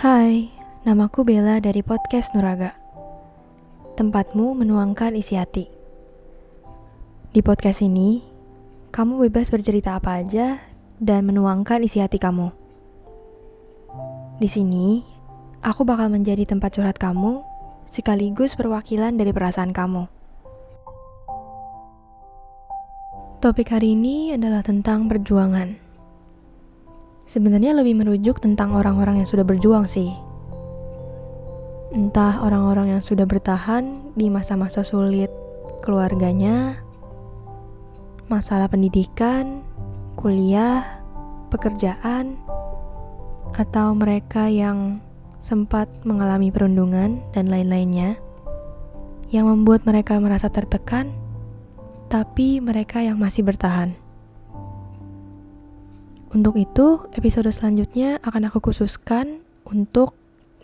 Hai, namaku Bella dari podcast Nuraga. Tempatmu menuangkan isi hati. Di podcast ini, kamu bebas bercerita apa aja dan menuangkan isi hati kamu. Di sini, aku bakal menjadi tempat curhat kamu sekaligus perwakilan dari perasaan kamu. Topik hari ini adalah tentang perjuangan. Sebenarnya lebih merujuk tentang orang-orang yang sudah berjuang sih. Entah orang-orang yang sudah bertahan di masa-masa sulit keluarganya, masalah pendidikan, kuliah, pekerjaan, atau mereka yang sempat mengalami perundungan dan lain-lainnya yang membuat mereka merasa tertekan, tapi mereka yang masih bertahan. Untuk itu, episode selanjutnya akan aku khususkan untuk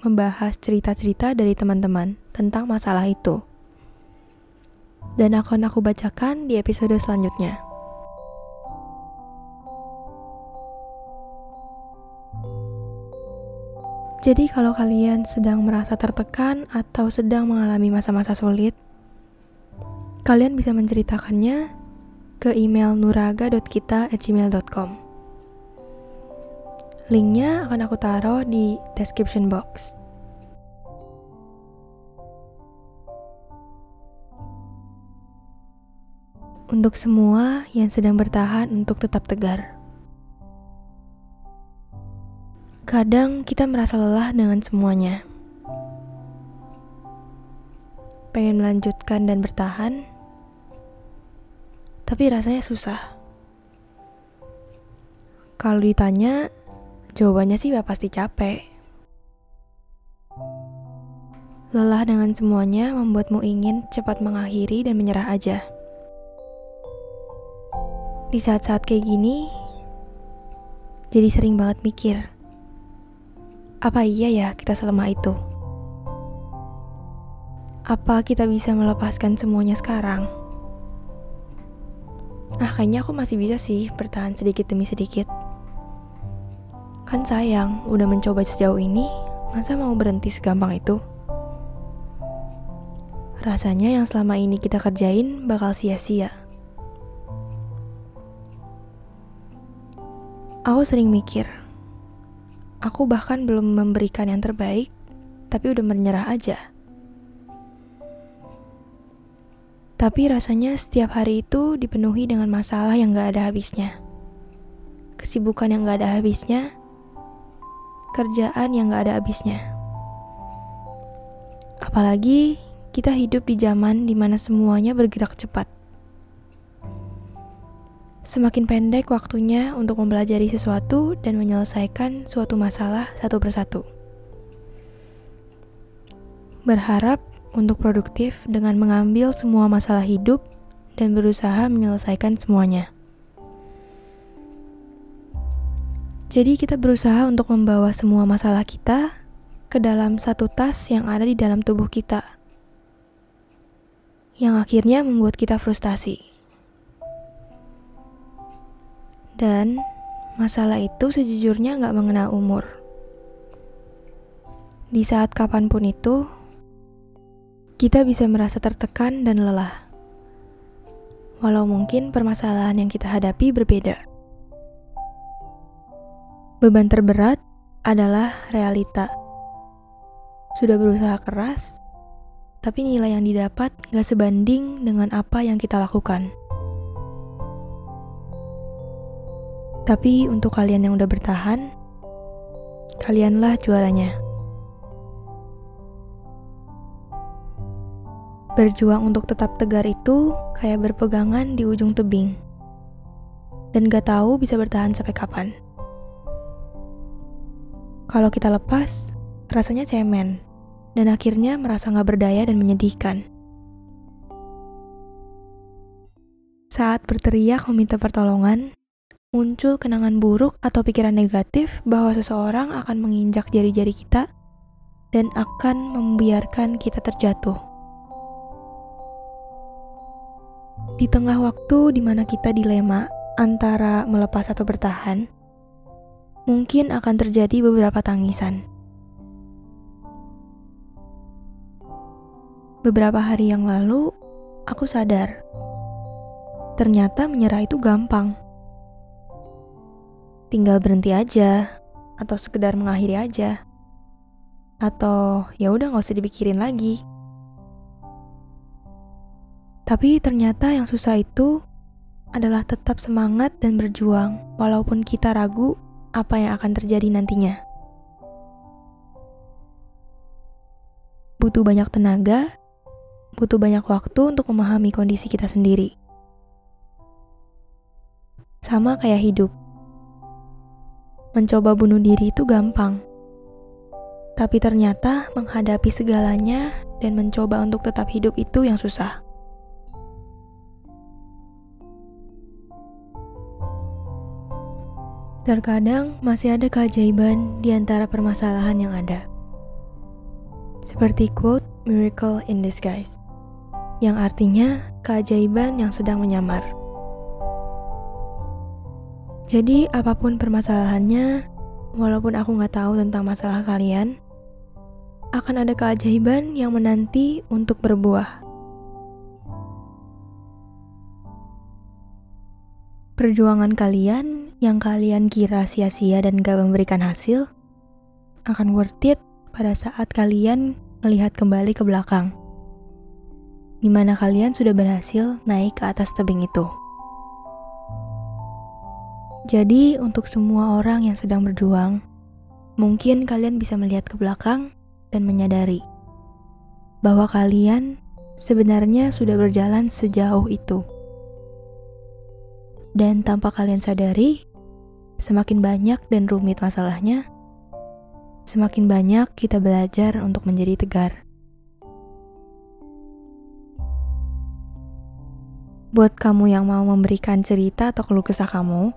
membahas cerita-cerita dari teman-teman tentang masalah itu. Dan akan aku bacakan di episode selanjutnya. Jadi kalau kalian sedang merasa tertekan atau sedang mengalami masa-masa sulit, kalian bisa menceritakannya ke email nuraga.kita@gmail.com. Linknya akan aku taruh di description box. Untuk semua yang sedang bertahan untuk tetap tegar. Kadang kita merasa lelah dengan semuanya. Pengen melanjutkan dan bertahan, tapi rasanya susah. Kalau ditanya, Jawabannya sih ya pasti capek. Lelah dengan semuanya membuatmu ingin cepat mengakhiri dan menyerah aja. Di saat-saat kayak gini, jadi sering banget mikir, apa iya ya kita selama itu? Apa kita bisa melepaskan semuanya sekarang? Ah, kayaknya aku masih bisa sih bertahan sedikit demi sedikit. Kan sayang, udah mencoba sejauh ini, masa mau berhenti segampang itu? Rasanya yang selama ini kita kerjain bakal sia-sia. Aku sering mikir, aku bahkan belum memberikan yang terbaik, tapi udah menyerah aja. Tapi rasanya setiap hari itu dipenuhi dengan masalah yang gak ada habisnya. Kesibukan yang gak ada habisnya, kerjaan yang gak ada habisnya. Apalagi kita hidup di zaman di mana semuanya bergerak cepat. Semakin pendek waktunya untuk mempelajari sesuatu dan menyelesaikan suatu masalah satu persatu. Berharap untuk produktif dengan mengambil semua masalah hidup dan berusaha menyelesaikan semuanya. Jadi kita berusaha untuk membawa semua masalah kita ke dalam satu tas yang ada di dalam tubuh kita. Yang akhirnya membuat kita frustasi. Dan masalah itu sejujurnya nggak mengenal umur. Di saat kapan pun itu, kita bisa merasa tertekan dan lelah. Walau mungkin permasalahan yang kita hadapi berbeda. Beban terberat adalah realita. Sudah berusaha keras, tapi nilai yang didapat gak sebanding dengan apa yang kita lakukan. Tapi untuk kalian yang udah bertahan, kalianlah juaranya. Berjuang untuk tetap tegar itu kayak berpegangan di ujung tebing. Dan gak tahu bisa bertahan sampai kapan. Kalau kita lepas, rasanya cemen, dan akhirnya merasa gak berdaya dan menyedihkan. Saat berteriak meminta pertolongan, muncul kenangan buruk atau pikiran negatif bahwa seseorang akan menginjak jari-jari kita dan akan membiarkan kita terjatuh. Di tengah waktu di mana kita dilema antara melepas atau bertahan, mungkin akan terjadi beberapa tangisan. Beberapa hari yang lalu, aku sadar ternyata menyerah itu gampang. Tinggal berhenti aja, atau sekedar mengakhiri aja, atau ya udah nggak usah dipikirin lagi. Tapi ternyata yang susah itu adalah tetap semangat dan berjuang, walaupun kita ragu apa yang akan terjadi nantinya. Butuh banyak tenaga butuh banyak waktu untuk memahami kondisi kita sendiri. Sama kayak hidup. Mencoba bunuh diri itu gampang. Tapi ternyata menghadapi segalanya dan mencoba untuk tetap hidup itu yang susah. Terkadang masih ada keajaiban di antara permasalahan yang ada. Seperti quote Miracle in Disguise yang artinya keajaiban yang sedang menyamar. Jadi, apa pun permasalahannya, walaupun aku nggak tahu tentang masalah kalian, akan ada keajaiban yang menanti untuk berbuah. Perjuangan kalian yang kalian kira sia-sia dan gak memberikan hasil, akan worth it pada saat kalian melihat kembali ke belakang di mana kalian sudah berhasil naik ke atas tebing itu. Jadi, untuk semua orang yang sedang berjuang, mungkin kalian bisa melihat ke belakang dan menyadari bahwa kalian sebenarnya sudah berjalan sejauh itu. Dan tanpa kalian sadari, semakin banyak dan rumit masalahnya, semakin banyak kita belajar untuk menjadi tegar. Buat kamu yang mau memberikan cerita atau keluh kesah kamu,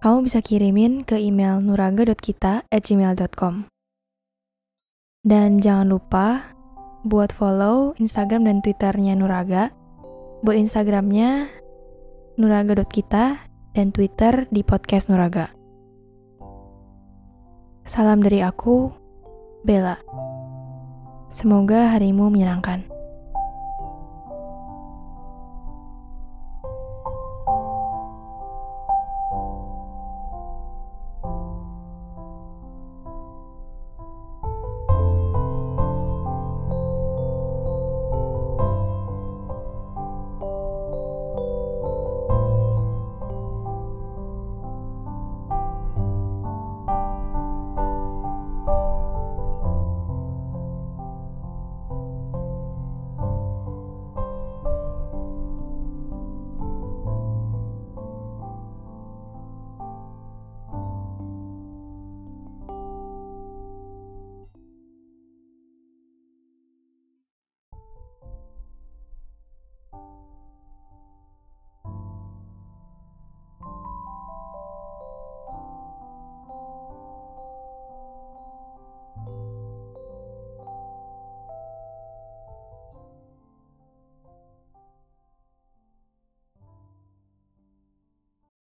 kamu bisa kirimin ke email nuraga.kita@gmail.com. Dan jangan lupa buat follow Instagram dan Twitternya Nuraga. Buat Instagramnya nuraga.kita dan Twitter di podcast Nuraga. Salam dari aku, Bella. Semoga harimu menyenangkan.